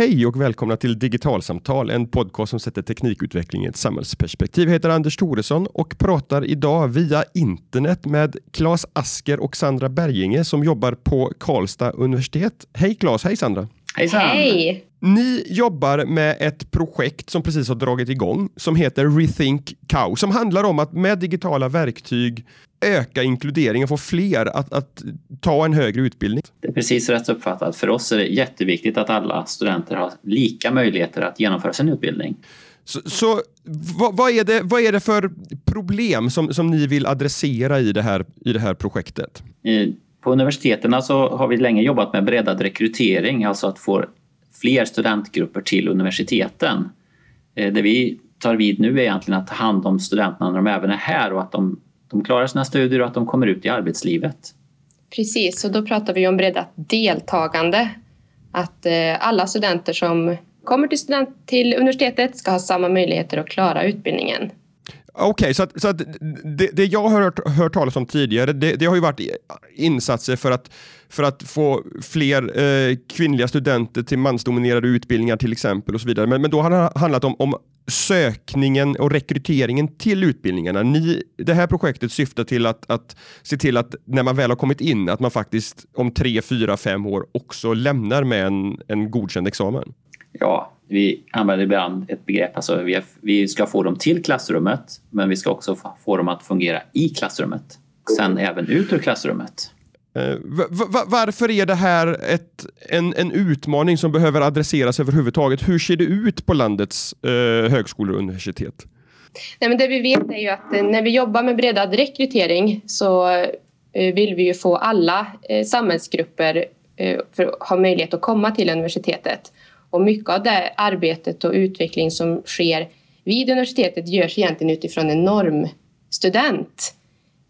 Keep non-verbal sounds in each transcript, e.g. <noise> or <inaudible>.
Hej och välkomna till Digitalsamtal, en podcast som sätter teknikutveckling i ett samhällsperspektiv. Jag heter Anders Thoresson och pratar idag via internet med Claes Asker och Sandra Berginge som jobbar på Karlstad universitet. Hej Claes, hej Sandra! Hejsan! Hej! Ni jobbar med ett projekt som precis har dragit igång som heter Rethink Cow som handlar om att med digitala verktyg öka inkluderingen, få fler att, att ta en högre utbildning. Det är precis rätt uppfattat. För oss är det jätteviktigt att alla studenter har lika möjligheter att genomföra sin utbildning. Så, så vad, vad, är det, vad är det för problem som, som ni vill adressera i det här, i det här projektet? På universiteten så har vi länge jobbat med breddad rekrytering, alltså att få fler studentgrupper till universiteten. Eh, det vi tar vid nu är egentligen att ta hand om studenterna när de även är här och att de, de klarar sina studier och att de kommer ut i arbetslivet. Precis, och då pratar vi om breddat deltagande. Att eh, alla studenter som kommer till, student, till universitetet ska ha samma möjligheter att klara utbildningen. Okej, okay, så, att, så att det, det, jag har hört, hört talas om tidigare, det, det, har ju varit insatser för att, för att få fler eh, kvinnliga studenter till mansdominerade utbildningar till exempel och så vidare. Men, men då har det handlat om, om sökningen och rekryteringen till utbildningarna. Ni, det här projektet syftar till att, att se till att när man väl har kommit in, att man faktiskt om tre, fyra, fem år också lämnar med en, en godkänd examen. Ja, vi använder ibland ett begrepp, alltså vi, är, vi ska få dem till klassrummet men vi ska också få dem att fungera i klassrummet. Sen även ut ur klassrummet. Eh, varför är det här ett, en, en utmaning som behöver adresseras överhuvudtaget? Hur ser det ut på landets eh, högskolor och universitet? Nej, men det vi vet är ju att eh, när vi jobbar med breddad rekrytering så eh, vill vi ju få alla samhällsgrupper för att ha möjlighet att komma till universitetet. Och mycket av det arbetet och utveckling som sker vid universitetet görs egentligen utifrån en normstudent.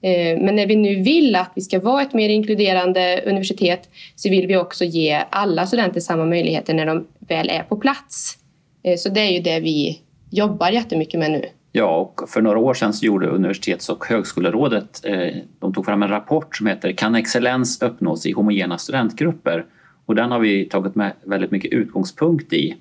Eh, men när vi nu vill att vi ska vara ett mer inkluderande universitet så vill vi också ge alla studenter samma möjligheter när de väl är på plats. Eh, så det är ju det vi jobbar jättemycket med nu. Ja, och för några år sedan så gjorde Universitets och högskolerådet, eh, de tog fram en rapport som heter Kan excellens uppnås i homogena studentgrupper? Och den har vi tagit med väldigt mycket utgångspunkt i.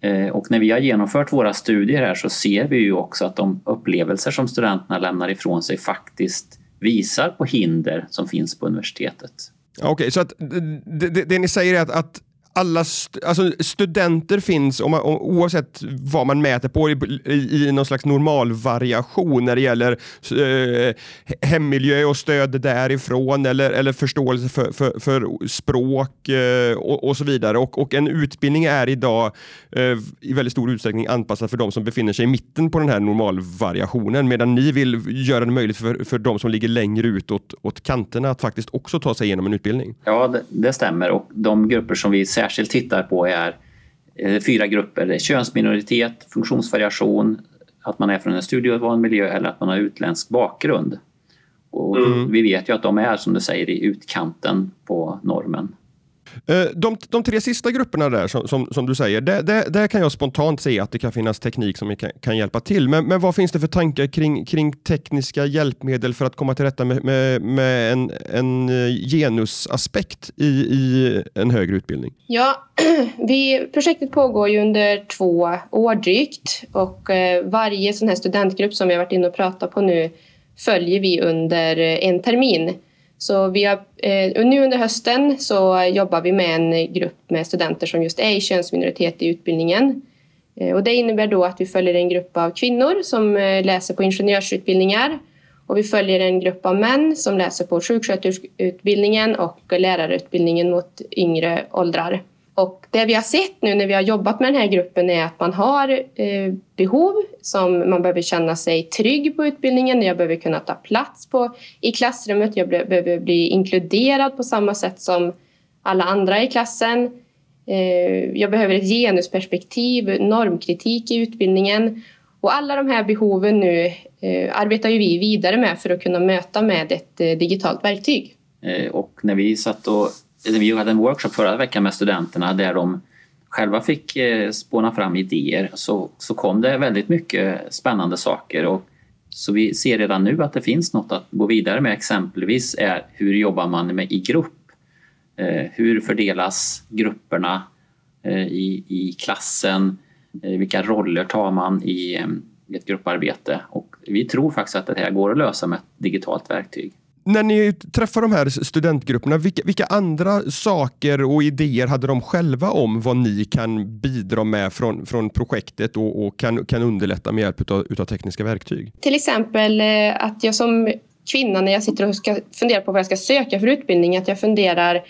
Eh, och när vi har genomfört våra studier här så ser vi ju också att de upplevelser som studenterna lämnar ifrån sig faktiskt visar på hinder som finns på universitetet. Okej, okay, så att det, det, det, ni säger är att, att alla st alltså studenter finns om man, oavsett vad man mäter på i, i, i någon slags normalvariation när det gäller eh, hemmiljö och stöd därifrån eller, eller förståelse för, för, för språk eh, och, och, så vidare. Och, och, en utbildning är idag eh, i väldigt stor utsträckning anpassad för de som befinner sig i mitten på den här normalvariationen medan ni vill göra det möjligt för, för de som ligger längre ut åt, åt kanterna att faktiskt också ta sig igenom en utbildning. Ja, det, det stämmer och de grupper som vi särskilt tittar på är eh, fyra grupper. Det är könsminoritet, funktionsvariation, att man är från en studieovan miljö eller att man har utländsk bakgrund. Och mm. Vi vet ju att de är som du säger i utkanten på normen. Eh, de, de tre sista grupperna där som, som, som du säger, där, där, där, kan jag spontant se att det kan finnas teknik som kan, kan hjälpa till. Men, men, vad finns det för tankar kring, kring tekniska hjälpmedel för att komma till rätta med, med, med en, en eh, genusaspekt i, i en högre utbildning? Ja, <clears throat> vi, projektet pågår ju under två år drygt och eh, varje sån här studentgrupp som vi har varit inne och pratat på nu följer vi under en termin. Så vi har, eh, nu under hösten så jobbar vi med en grupp med studenter som just är i könsminoritet i utbildningen. Eh, och det innebär då att vi följer en grupp av kvinnor som eh, läser på ingenjörsutbildningar och vi följer en grupp av män som läser på sjuksköterskeutbildningen och lärarutbildningen mot yngre åldrar. Och det vi har sett nu när vi har jobbat med den här gruppen är att man har eh, behov som man behöver känna sig trygg på utbildningen. Jag behöver kunna ta plats på, i klassrummet. Jag behöver bli inkluderad på samma sätt som alla andra i klassen. Eh, jag behöver ett genusperspektiv, normkritik i utbildningen. Och alla de här behoven nu eh, arbetar ju vi vidare med för att kunna möta med ett eh, digitalt verktyg. Eh, och när vi satt och vi hade en workshop förra veckan med studenterna där de själva fick eh, spåna fram idéer så, så kom det väldigt mycket spännande saker. Och, så vi ser redan nu att det finns något att gå vidare med. Exempelvis är hur jobbar man med i grupp? Eh, hur fördelas grupperna? Eh, i, i klassen, vilka roller tar man i, i ett grupparbete och vi tror faktiskt att det här går att lösa med ett digitalt verktyg. När ni träffar de här studentgrupperna, vilka, vilka, andra saker och idéer hade de själva om vad ni kan bidra med från, från projektet och, och kan, kan underlätta med hjälp av utav tekniska verktyg? Till exempel eh, att jag som kvinna när jag sitter och ska fundera på vad jag ska söka för utbildning, att jag funderar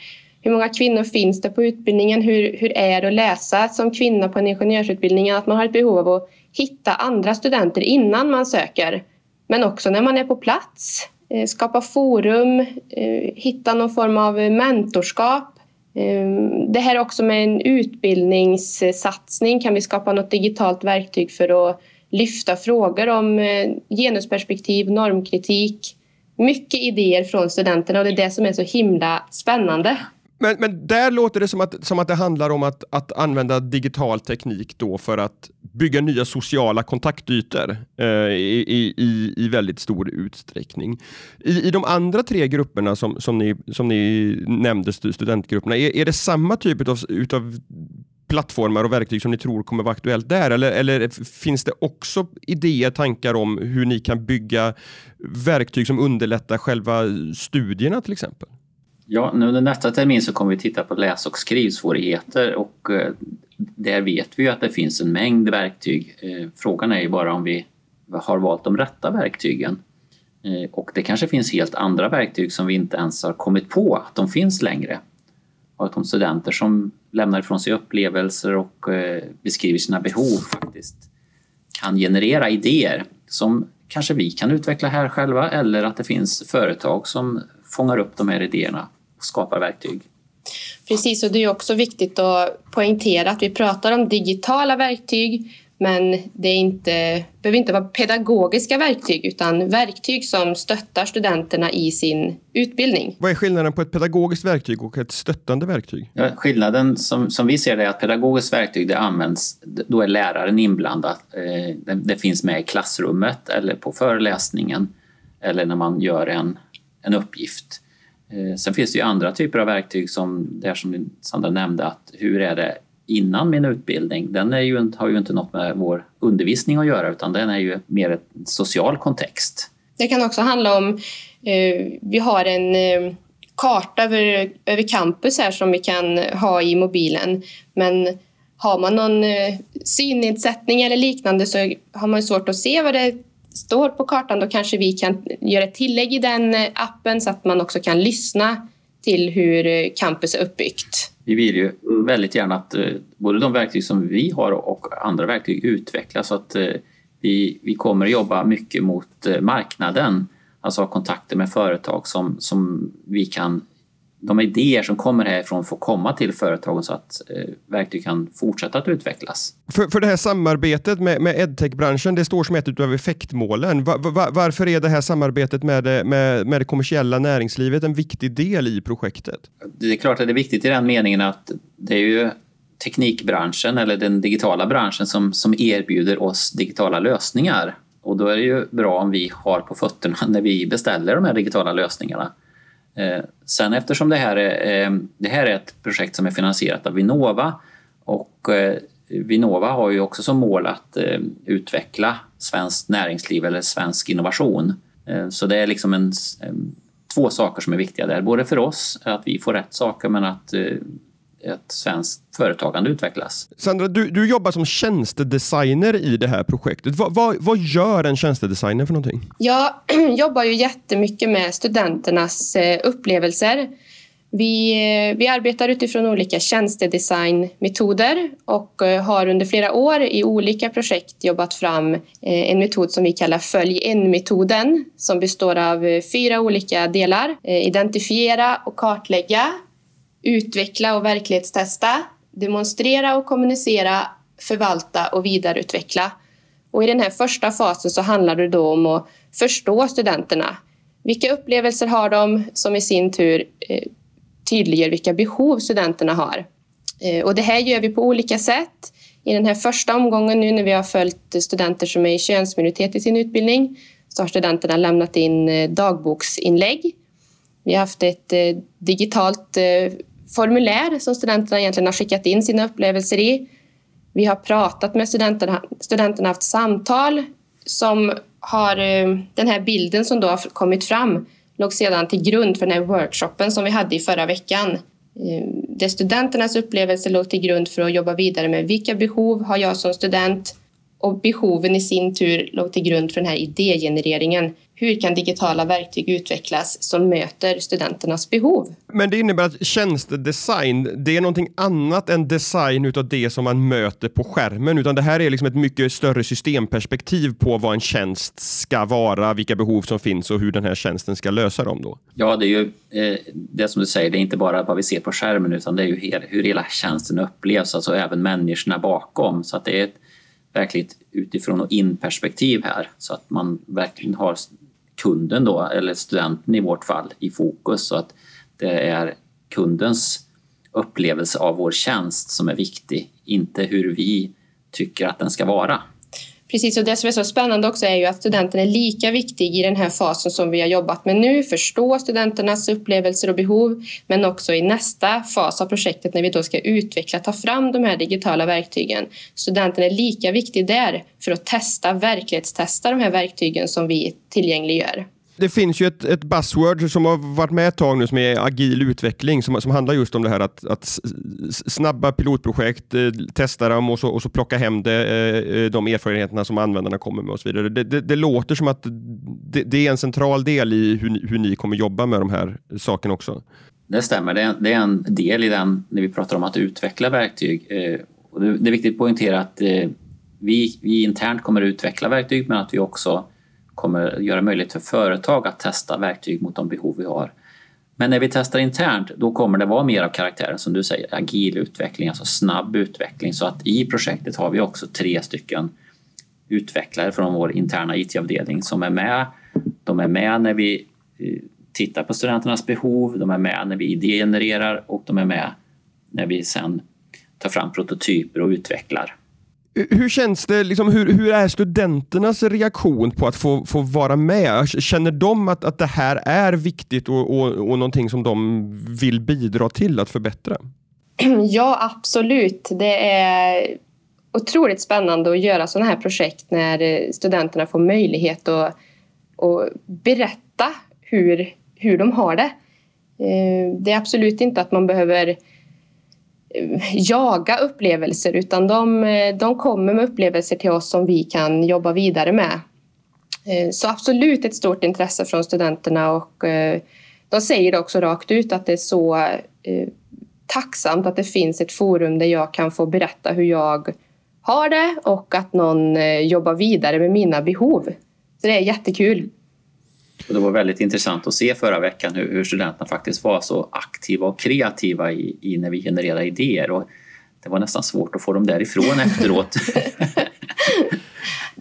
hur många kvinnor finns det på utbildningen? Hur, hur är det att läsa som kvinna på en ingenjörsutbildning? Att man har ett behov av att hitta andra studenter innan man söker. Men också när man är på plats. Eh, skapa forum, eh, hitta någon form av mentorskap. Eh, det här också med en utbildningssatsning. Kan vi skapa något digitalt verktyg för att lyfta frågor om genusperspektiv, normkritik, mycket idéer från studenterna och det är det som är så himla spännande. Men, men där låter det som att, som att det handlar om att, att använda digital teknik då för att bygga nya sociala kontaktytor eh, i, i, i väldigt stor utsträckning. I, I de andra tre grupperna som, som, ni, som ni nämnde, studentgrupperna, är, är det samma typ av utav plattformar och verktyg som ni tror kommer vara aktuellt där? Eller, eller finns det också idéer, tankar om hur ni kan bygga verktyg som underlättar själva studierna till exempel? Ja, nu under nästa termin så kommer vi titta på läs och skrivsvårigheter och eh, där vet vi att det finns en mängd verktyg. Eh, frågan är ju bara om vi har valt de rätta verktygen. Eh, och det kanske finns helt andra verktyg som vi inte ens har kommit på att de finns längre. Och att de studenter som lämnar ifrån sig upplevelser och beskriver sina behov faktiskt kan generera idéer som kanske vi kan utveckla här själva eller att det finns företag som fångar upp de här idéerna skapar verktyg. Precis, och det är också viktigt att poängtera att vi pratar om digitala verktyg men det är inte, behöver inte vara pedagogiska verktyg utan verktyg som stöttar studenterna i sin utbildning. Vad är skillnaden på ett pedagogiskt verktyg och ett stöttande verktyg? Ja, skillnaden som, som vi ser det är att pedagogiskt verktyg det används, då är läraren inblandad. Eh, det, det, finns med i klassrummet eller på föreläsningen eller när man gör en, en uppgift. Eh, sen finns det ju andra typer av verktyg som det som Sandra nämnde att hur är det innan min utbildning? Den är ju, har ju inte något med vår undervisning att göra utan den är ju mer en social kontext. Det kan också handla om, eh, vi har en eh, karta över, över campus här som vi kan ha i mobilen men har man någon eh, synnedsättning eller liknande så har man svårt att se vad det står på kartan, då kanske vi kan göra ett tillägg i den eh, appen så att man också kan lyssna till hur eh, campus är uppbyggt. Vi vill ju väldigt gärna att eh, både de verktyg som vi har och andra verktyg utvecklas så att vi, vi kommer att jobba mycket mot marknaden, alltså ha kontakter med företag som, som vi kan de idéer som kommer härifrån får komma till företagen så att eh, verktyg kan fortsätta att utvecklas. För, för det här samarbetet med, med edtech-branschen, det står som ett av effektmålen. Var, var, varför är det här samarbetet med det, med, med det kommersiella näringslivet en viktig del i projektet? Det är klart att det är viktigt i den meningen att det är ju teknikbranschen eller den digitala branschen som, som erbjuder oss digitala lösningar. Och då är det ju bra om vi har på fötterna <laughs> när vi beställer de här digitala lösningarna. Eh, sen eftersom det här, är, eh, det här är ett projekt som är finansierat av Vinnova och eh, Vinnova har ju också som mål att eh, utveckla svenskt näringsliv eller svensk innovation. Eh, så det är liksom en, eh, två saker som är viktiga där, både för oss att vi får rätt saker men att ett svenskt företagande utvecklas. Sandra, du, du jobbar som tjänstedesigner i det här projektet. Va, va, vad gör en tjänstedesigner för någonting? Jag <clears throat> jobbar ju jättemycket med studenternas eh, upplevelser. Vi, eh, vi arbetar utifrån olika tjänstedesignmetoder och eh, har under flera år i olika projekt jobbat fram en metod som vi kallar Följ en-metoden som består av fyra olika delar. Identifiera och kartlägga utveckla och verklighetstesta, demonstrera och kommunicera, förvalta och vidareutveckla. Och I den här första fasen så handlar det då om att förstå studenterna. Vilka upplevelser har de som i sin tur eh, tydliggör vilka behov studenterna har. Eh, och det här gör vi på olika sätt. I den här första omgången nu när vi har följt studenter som är i könsminoritet i sin utbildning så har studenterna lämnat in eh, dagboksinlägg. Vi har haft ett digitalt formulär som studenterna egentligen har skickat in sina upplevelser i. Vi har pratat med studenterna, studenterna haft samtal som har eh, den här bilden som då har kommit fram låg sedan till grund för den här workshopen som vi hade i förra veckan. Eh, Där studenternas upplevelser låg till grund för att jobba vidare med vilka behov har jag som student och behoven i sin tur låg till grund för den här idégenereringen. Hur kan digitala verktyg utvecklas som möter studenternas behov? Men det innebär att tjänstedesign, det är någonting annat än design utav det som man möter på skärmen, utan det här är liksom ett mycket större systemperspektiv på vad en tjänst ska vara, vilka behov som finns och hur den här tjänsten ska lösa dem då. Ja, det är ju eh, det som du säger, det är inte bara vad vi ser på skärmen utan det är ju hur hela tjänsten upplevs, alltså även människorna bakom. Så att det är ett verkligt utifrån och in perspektiv här så att man verkligen har kunden då, eller studenten i vårt fall, i fokus så att det är kundens upplevelse av vår tjänst som är viktig, inte hur vi tycker att den ska vara. Precis, och det som är så spännande också är ju att studenten är lika viktig i den här fasen som vi har jobbat med nu, förstå studenternas upplevelser och behov, men också i nästa fas av projektet när vi då ska utveckla, ta fram de här digitala verktygen. Studenten är lika viktig där för att testa, verklighetstesta de här verktygen som vi tillgängliggör det finns ju ett, ett buzzword som har varit med ett tag nu som är agil utveckling som, som handlar just om det här att, att snabba pilotprojekt, eh, testa dem och så, och så plocka hem det, eh, eh, de erfarenheterna som användarna kommer med och så vidare. Det, det, det låter som att det, det, är en central del i hur, hur ni kommer jobba med de här sakerna också. Det stämmer, det är, det är en del i den när vi pratar om att utveckla verktyg. Eh, och det, är viktigt att poängtera att eh, vi, vi internt kommer att utveckla verktyg men att vi också kommer göra möjligt för företag att testa verktyg mot de behov vi har. Men när vi testar internt, då kommer det vara mer av karaktären som du säger, agil utveckling, alltså snabb utveckling. Så att i projektet har vi också tre stycken utvecklare från vår interna IT-avdelning som är med. De är med när vi eh, tittar på studenternas behov, de är med när vi idégenererar och de är med när vi sen tar fram prototyper och utvecklar. Hur känns det, liksom, hur, hur är studenternas reaktion på att få, få vara med? Känner de att, att det här är viktigt och, och, och någonting som de vill bidra till att förbättra? <clears throat> Ja, absolut. Det är otroligt spännande att göra sådana här projekt när studenterna får möjlighet att, att berätta hur, hur de har det. Eh, det är absolut inte att man behöver jaga upplevelser utan de, de kommer med upplevelser till oss som vi kan jobba vidare med. Eh, så absolut ett stort intresse från studenterna och eh, de säger också rakt ut att det är så eh, tacksamt att det finns ett forum där jag kan få berätta hur jag har det och att någon jobbar vidare med mina behov. Så det är jättekul. Och det var väldigt intressant att se förra veckan hur, hur studenterna faktiskt var så aktiva och kreativa i, i, när vi genererade idéer. Och det var nästan svårt att få dem därifrån <laughs> efteråt.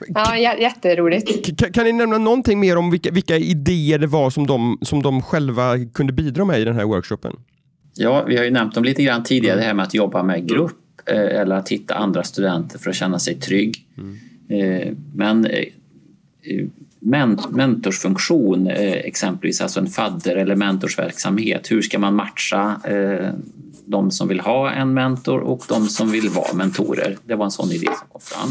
ja, jätteroligt. Kan, kan ni nämna någonting mer om vilka, vilka idéer det var som de, som de själva kunde bidra med i den här workshopen? Ja, vi har ju nämnt dem lite grann tidigare, det här med att jobba med grupp eh, eller att hitta andra studenter för att känna sig trygg. Mm. Eh, men eh, mentorsfunktion eh, exempelvis, alltså en fadder eller mentorsverksamhet. Hur ska man matcha eh, de som vill ha en mentor och de som vill vara mentorer? Det var en sån idé som kom fram.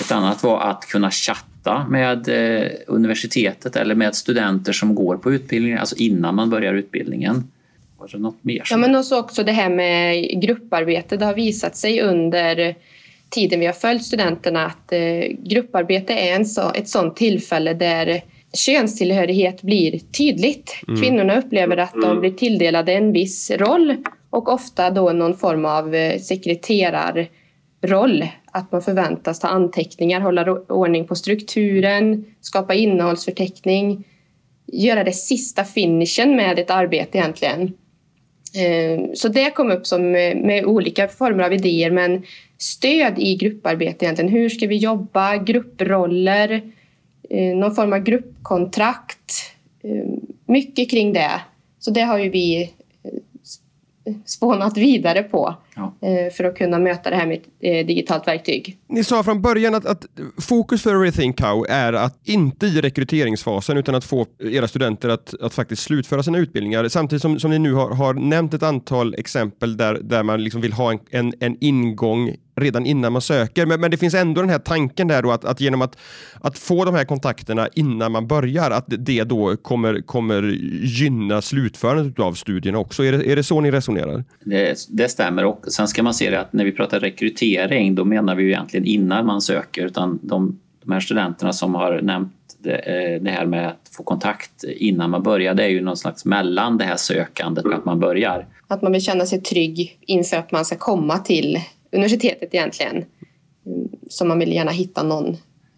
Ett annat var att kunna chatta med eh, universitetet eller med studenter som går på utbildningen, alltså innan man börjar utbildningen. Var det något mer? Ja, men också det här med grupparbete. Det har visat sig under tiden vi har följt studenterna att eh, grupparbete är en så, ett sådant tillfälle där könstillhörighet blir tydligt. Mm. Kvinnorna upplever att de blir tilldelade en viss roll och ofta då någon form av eh, sekreterarroll. Att man förväntas ta anteckningar, hålla ordning på strukturen, skapa innehållsförteckning, göra det sista finishen med ett arbete egentligen. Eh, så det kom upp som eh, med olika former av idéer men stöd i grupparbete egentligen. Hur ska vi jobba? Grupproller, eh, någon form av gruppkontrakt. Mycket kring det. Så det har ju vi spånat vidare på ja. Eh, för att kunna möta det här med ett eh, digitalt verktyg. Ni sa från början att, att fokus för Rethink How är att inte i rekryteringsfasen utan att få era studenter att, att faktiskt slutföra sina utbildningar samtidigt som, som ni nu har, har nämnt ett antal exempel där, där man liksom vill ha en, en, en ingång redan innan man söker. Men, men, det finns ändå den här tanken där då att, att genom att, att få de här kontakterna innan man börjar, att det då kommer, kommer gynna slutförandet av studierna också. Är det, är det så ni resonerar? Det, det stämmer och sen ska man se det att när vi pratar rekrytering då menar vi ju egentligen innan man söker utan de, de här studenterna som har nämnt det, eh, det, här med att få kontakt innan man börjar, det är ju någon slags mellan det här sökandet och att man börjar. Att man vill känna sig trygg inför att man ska komma till universitetet egentligen. Så man vill gärna hitta någon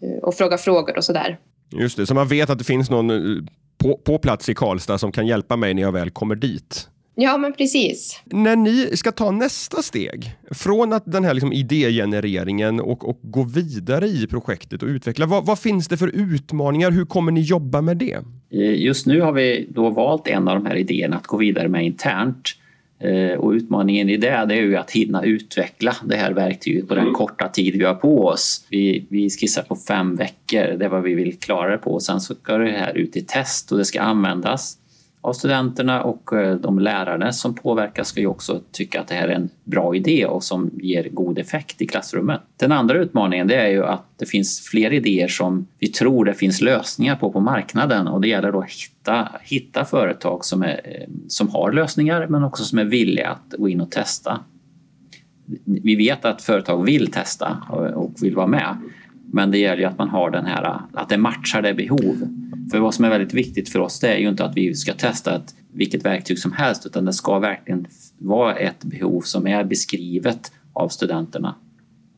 eh, och fråga frågor och sådär. Just det, så man vet att det finns någon eh, på, på plats i Karlstad som kan hjälpa mig när jag väl kommer dit. Ja, men precis. När ni ska ta nästa steg, från att den här liksom idégenereringen och, och gå vidare i projektet och utveckla, vad, vad, finns det för utmaningar? Hur kommer ni jobba med det? Eh, just nu har vi då valt en av de här idéerna att gå vidare med internt. Eh, och utmaningen i det, det är ju att hinna utveckla det här verktyget på den korta tid vi har på oss. Vi, vi skissar på fem veckor, det är vad vi vill klara det på. Sen så ska det här ut i test och det ska användas av studenterna och eh, de lärare som påverkas ska ju också tycka att det här är en bra idé och som ger god effekt i klassrummet. Den andra utmaningen det är ju att det finns fler idéer som vi tror det finns lösningar på på marknaden och det gäller då att hitta, hitta företag som, är, eh, som har lösningar men också som är villiga att gå in och testa. Vi vet att företag vill testa och vill vara med men det gäller ju att man har den här, att det matchar det behov. För vad som är väldigt viktigt för oss det är ju inte att vi ska testa ett, vilket verktyg som helst utan det ska verkligen vara ett behov som är beskrivet av studenterna.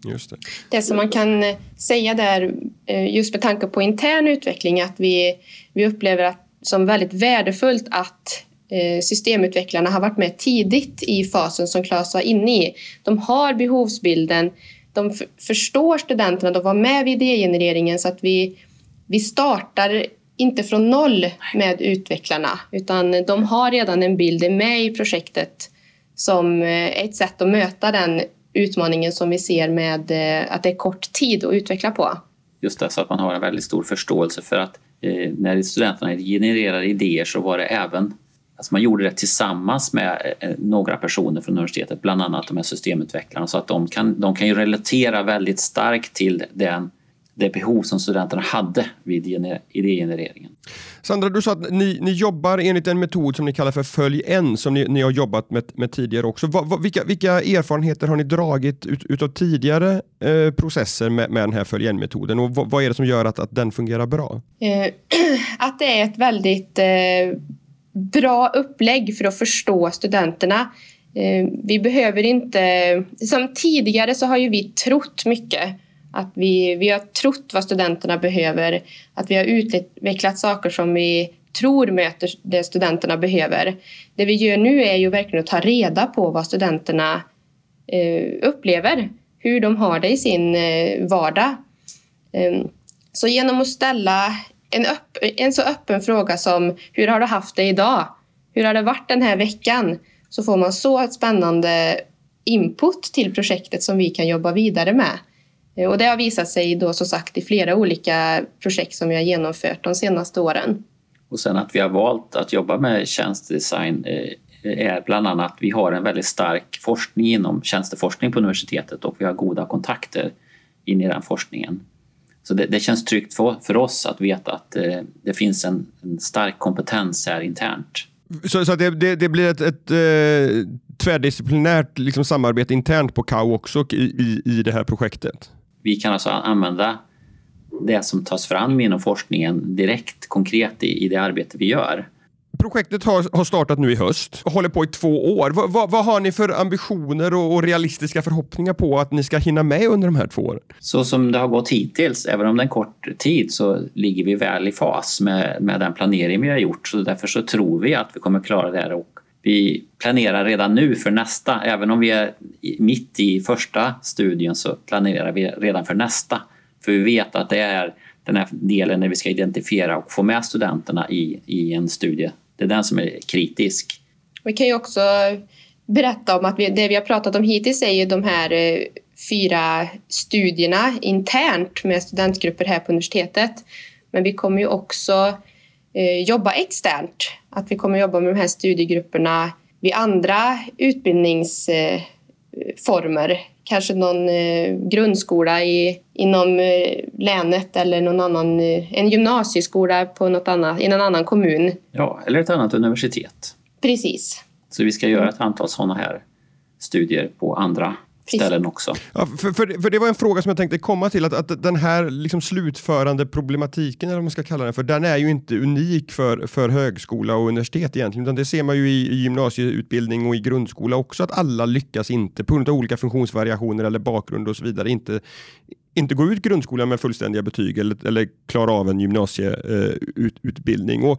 Just det. det som man kan säga där, eh, just med tanke på intern utveckling, att vi, vi upplever att, som väldigt värdefullt att eh, systemutvecklarna har varit med tidigt i fasen som Claes var inne i. De har behovsbilden, de förstår studenterna, de var med vid idégenereringen så att vi, vi startar inte från noll med utvecklarna utan de har redan en bild med i projektet som eh, ett sätt att möta den utmaningen som vi ser med eh, att det är kort tid att utveckla på. Just det, så att man har en väldigt stor förståelse för att eh, när studenterna genererar idéer så var det även Alltså man gjorde det tillsammans med eh, några personer från universitetet, bland annat de här systemutvecklarna, så att de kan, de kan ju relatera väldigt starkt till den, det behov som studenterna hade vid idégenereringen. Sandra, du sa att ni, ni jobbar enligt en metod som ni kallar för Följ en, som ni, ni har jobbat med, med tidigare också. Va, va, vilka, vilka erfarenheter har ni dragit ut, utav tidigare eh, processer med, med den här Följ en-metoden och va, vad är det som gör att, att den fungerar bra? Eh, <clears throat> att det är ett väldigt eh bra upplägg för att förstå studenterna. Eh, vi behöver inte... Som tidigare så har ju vi trott mycket. Att vi, vi har trott vad studenterna behöver. Att vi har utvecklat saker som vi tror möter det studenterna behöver. Det vi gör nu är ju verkligen att ta reda på vad studenterna eh, upplever. Hur de har det i sin eh, vardag. Så genom att ställa en, öpp, en så öppen fråga som hur har du haft det idag? Hur har det varit den här veckan? Så får man så ett spännande input till projektet som vi kan jobba vidare med. Eh, och det har visat sig då som sagt i flera olika projekt som vi har genomfört de senaste åren. Och sen att vi har valt att jobba med tjänstedesign eh, är bland annat att vi har en väldigt stark forskning inom tjänsteforskning på universitetet och vi har goda kontakter in i den forskningen. Så det, det känns tryggt för, för, oss att veta att eh, det finns en, en, stark kompetens här internt. Så, så det, det, det, blir ett, ett eh, tvärdisciplinärt liksom, samarbete internt på KAU också i, i, i det här projektet? Vi kan alltså använda det som tas fram inom forskningen direkt konkret i, i det arbete vi gör projektet har, har startat nu i höst och håller på i två år. Va, va, vad har ni för ambitioner och, och, realistiska förhoppningar på att ni ska hinna med under de här två åren? Så som det har gått hittills, även om det är en kort tid, så ligger vi väl i fas med, med den planering vi har gjort. Så därför så tror vi att vi kommer klara det här och vi planerar redan nu för nästa. Även om vi är mitt i första studien så planerar vi redan för nästa. För vi vet att det är den här delen när vi ska identifiera och få med studenterna i, i en studie det är den som är kritisk. Vi kan ju också berätta om att vi, det vi har pratat om hittills är ju de här eh, fyra studierna internt med studentgrupper här på universitetet. Men vi kommer ju också eh, jobba externt. Att vi kommer jobba med de här studiegrupperna vid andra utbildningsformer. Eh, Kanske någon eh, grundskola i, inom eh, länet eller någon annan, eh, en gymnasieskola på något annat, i någon annan kommun. Ja, eller ett annat universitet. Precis. Så vi ska göra ett antal sådana här studier på andra ställen också. Ja, för, för, för, det var en fråga som jag tänkte komma till, att, att den här liksom slutförande problematiken, eller vad man ska kalla den för, den är ju inte unik för, för högskola och universitet egentligen, utan det ser man ju i, i gymnasieutbildning och i grundskola också, att alla lyckas inte på grund av olika funktionsvariationer eller bakgrund och så vidare, inte, inte gå ut grundskolan med fullständiga betyg eller, eller klara av en gymnasieutbildning. Eh,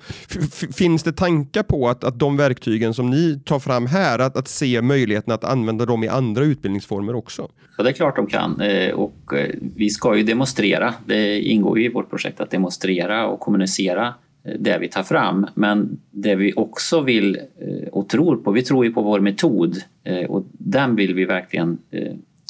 finns det tankar på att, att de verktygen som ni tar fram här, att, att se möjligheten att använda dem i andra utbildningsformer också? Ja, det är klart de kan eh, och eh, vi ska ju demonstrera. Det ingår ju i vårt projekt att demonstrera och kommunicera eh, det vi tar fram. Men det vi också vill eh, och tror på, vi tror ju på vår metod eh, och den vill vi verkligen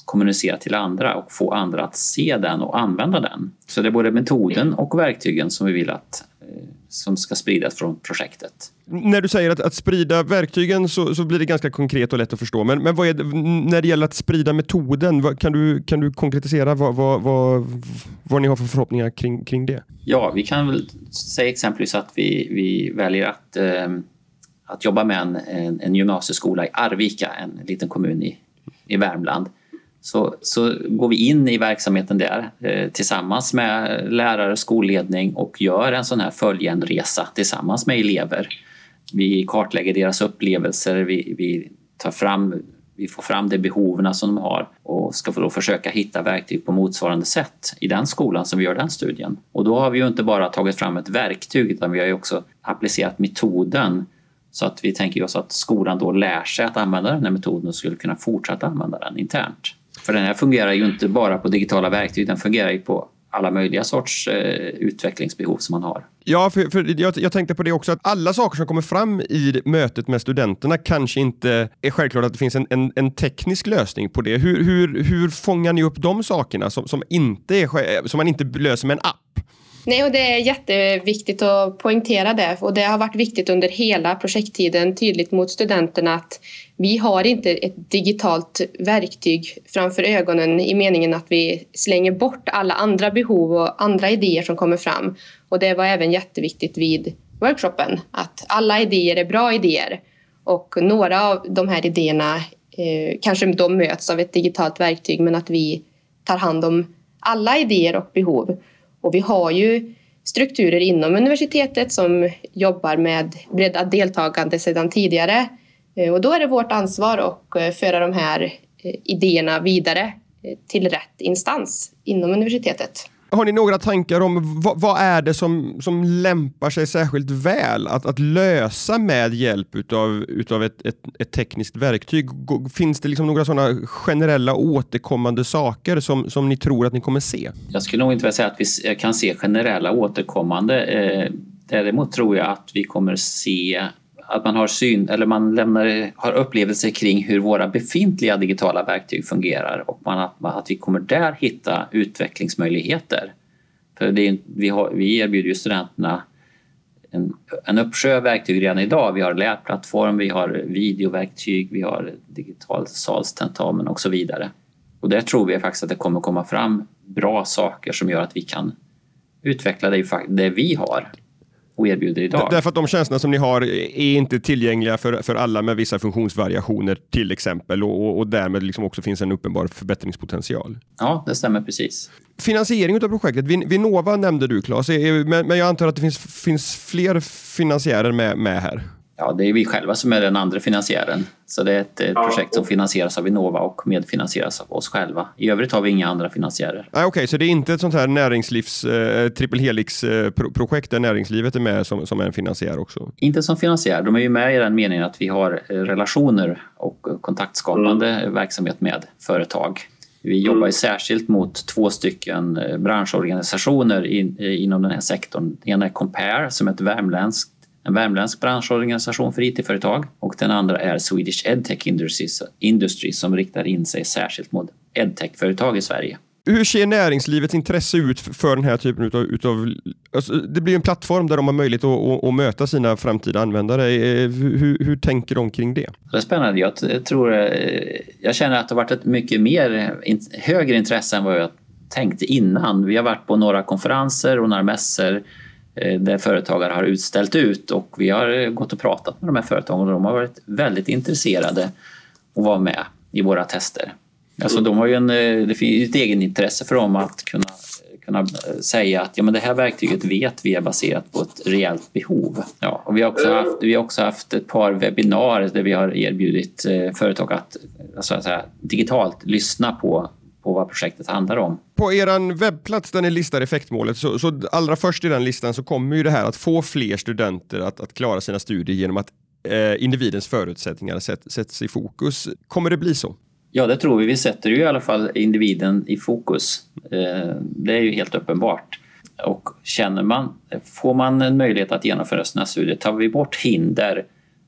kommunicera till andra och få andra att se den och använda den. Så det är både metoden och verktygen som vi vill att eh, som ska spridas från projektet. När du säger att, att sprida verktygen så, så, blir det ganska konkret och lätt att förstå. Men, men det, när det gäller att sprida metoden, vad, kan, du, kan du konkretisera vad, vad, vad, vad ni har för förhoppningar kring, kring det? Ja, vi kan väl säga exempelvis att vi, vi väljer att, eh, att jobba med en, en, en gymnasieskola i Arvika, en liten kommun i, i Värmland så, så går vi in i verksamheten där eh, tillsammans med lärare, skolledning och gör en sån här följenresa tillsammans med elever. Vi kartlägger deras upplevelser, vi, vi tar fram vi får fram de behoven som de har och ska då försöka hitta verktyg på motsvarande sätt i den skolan som vi gör den studien. Och då har vi ju inte bara tagit fram ett verktyg utan vi har ju också applicerat metoden så att vi tänker oss att skolan då lär sig att använda den här metoden och skulle kunna fortsätta använda den internt. För den här fungerar ju inte bara på digitala verktyg, den fungerar ju på alla möjliga sorts eh, utvecklingsbehov som man har. Ja, för, för jag, jag, tänkte på det också, att alla saker som kommer fram i mötet med studenterna kanske inte är självklart att det finns en, en, en teknisk lösning på det. Hur, hur, hur fångar ni upp de sakerna som, som, inte är, som man inte löser med en app? Nej, och det är jätteviktigt att poängtera det och det har varit viktigt under hela projekttiden tydligt mot studenterna att vi har inte ett digitalt verktyg framför ögonen i meningen att vi slänger bort alla andra behov och andra idéer som kommer fram. Och det var även jätteviktigt vid workshopen att alla idéer är bra idéer och några av de här idéerna eh, kanske de möts av ett digitalt verktyg men att vi tar hand om alla idéer och behov. Och vi har ju strukturer inom universitetet som jobbar med breddat deltagande sedan tidigare. Eh, och då är det vårt ansvar att eh, föra de här eh, idéerna vidare till rätt instans inom universitetet. Har ni några tankar om vad, vad, är det som, som lämpar sig särskilt väl att, att lösa med hjälp utav, utav ett, ett, ett tekniskt verktyg? Finns det liksom några sådana generella återkommande saker som, som ni tror att ni kommer se? Jag skulle nog inte vilja säga att vi kan se generella återkommande. Däremot tror jag att vi kommer se att man har syn eller man lämnar, har upplevelser kring hur våra befintliga digitala verktyg fungerar och man, att, att vi kommer där hitta utvecklingsmöjligheter. För det är, vi, har, vi erbjuder ju studenterna en, en uppsjö verktyg redan idag. Vi har lärplattform, vi har videoverktyg, vi har digital salstentamen och så vidare. Och där tror vi faktiskt att det kommer komma fram bra saker som gör att vi kan utveckla det, det vi har och erbjuder idag. Därför att de tjänsterna som ni har är inte tillgängliga för, för alla med vissa funktionsvariationer till exempel och, och därmed liksom också finns en uppenbar förbättringspotential. Ja, det stämmer precis. Finansiering av projektet, Vinnova nämnde du Claes, men, men jag antar att det finns, finns fler finansiärer med, med här? Ja, det är vi själva som är den andra finansiären. Så det är ett ja. projekt som finansieras av Vinnova och medfinansieras av oss själva. I övrigt har vi inga andra finansiärer. Ah, Okej, okay, så det är inte ett sånt här näringslivs eh, triple helix-projekt där näringslivet är med som, som en finansiär också? Inte som finansiär. De är ju med i den meningen att vi har eh, relationer och kontaktskapande mm. verksamhet med företag. Vi jobbar ju mm. särskilt mot två stycken eh, branschorganisationer in, inom den här sektorn. Den ena är Compare som är ett värmländskt en värmländsk branschorganisation för IT-företag och den andra är Swedish EdTech Industries, Industry som riktar in sig särskilt mot EdTech-företag i Sverige. Hur ser näringslivets intresse ut för den här typen utav, utav alltså det blir en plattform där de har möjlighet att, att, att möta sina framtida användare. Eh, hur, hur, tänker de kring det? Det är spännande. Jag tror, eh, jag känner att det har varit ett mycket mer, högre intresse än vad jag tänkte innan. Vi har varit på några konferenser och några mässor där företagare har utställt ut och vi har gått och pratat med de här företagen och de har varit väldigt intresserade att vara med i våra tester. Alltså de har ju en, eh, det finns ett egenintresse för dem att kunna, kunna säga att ja, men det här verktyget vet vi är baserat på ett reellt behov. Ja, och vi, har också haft, vi har också haft ett par webbinarier där vi har erbjudit eh, företag att alltså, säga, digitalt lyssna på på vad projektet handlar om. På er webbplats där ni listar effektmålet, så, så allra först i den listan så kommer ju det här att få fler studenter att, att klara sina studier genom att eh, individens förutsättningar sätts, sätts i fokus. Kommer det bli så? Ja, det tror vi. Vi sätter ju i alla fall individen i fokus. Eh, det är ju helt uppenbart. Och känner man, får man en möjlighet att genomföra sina studier, tar vi bort hinder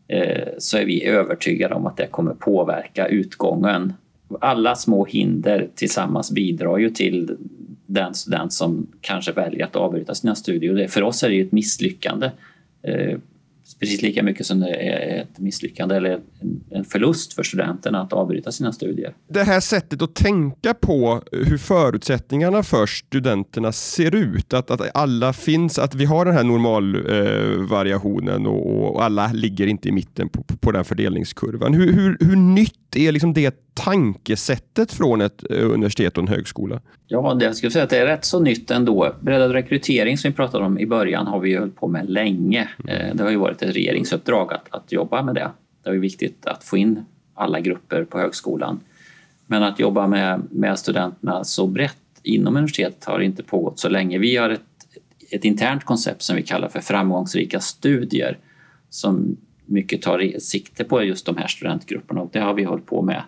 eh, så är vi övertygade om att det kommer påverka utgången. Alla små hinder tillsammans bidrar ju till den student som kanske väljer att avbryta sina studier. För oss är det ju ett misslyckande eh, precis lika mycket som det är ett misslyckande eller en förlust för studenterna att avbryta sina studier. Det här sättet att tänka på hur förutsättningarna för studenterna ser ut, att, att alla finns, att vi har den här normalvariationen eh, och, och, alla ligger inte i mitten på, på den fördelningskurvan. Hur, hur, hur nytt är liksom det tankesättet från ett eh, universitet och en högskola? Ja, det, jag skulle säga att det är rätt så nytt ändå. Breddad rekrytering som vi pratade om i början har vi ju hållit på med länge. Eh, det har ju varit ett regeringsuppdrag att, att jobba med det. Det är viktigt att få in alla grupper på högskolan. Men att jobba med, med studenterna så brett inom universitetet har inte pågått så länge. Vi har ett, ett internt koncept som vi kallar för framgångsrika studier som mycket tar sikte på just de här studentgrupperna och det har vi hållit på med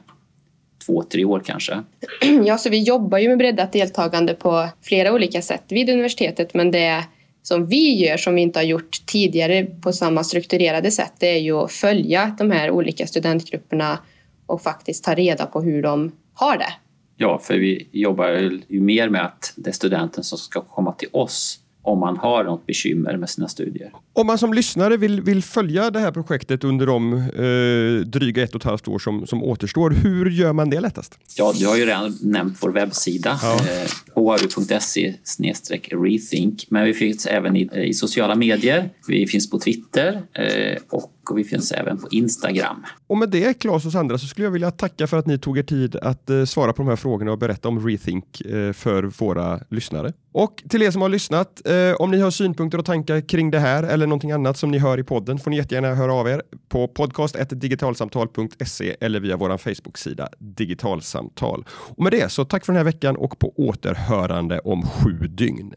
två, tre år kanske. <clears throat> Ja, så vi jobbar ju med breddat deltagande på flera olika sätt vid universitetet men det som vi gör som vi inte har gjort tidigare på samma strukturerade sätt det är ju att följa de här olika studentgrupperna och faktiskt ta reda på hur de har det. Ja, för vi jobbar ju mer med att det är studenten som ska komma till oss om man har något bekymmer med sina studier. Om man som lyssnare vill, vill följa det här projektet under de eh, dryga ett och ett halvt år som, som återstår, hur gör man det lättast? Ja, du har ju redan nämnt vår webbsida, ja. eh, oaru.se rethink, men vi finns även i, i, sociala medier, vi finns på Twitter eh, och vi finns även på Instagram. Och med det, Claes och Sandra, så skulle jag vilja tacka för att ni tog er tid att eh, svara på de här frågorna och berätta om Rethink eh, för våra lyssnare. Och till er som har lyssnat, eh, om ni har synpunkter och tankar kring det här eller någonting annat som ni hör i podden får ni jättegärna höra av er på podcast.digitalsamtal.se eller via vår Facebook-sida Digitalsamtal. Och med det så tack för den här veckan och på återhörande om sju dygn.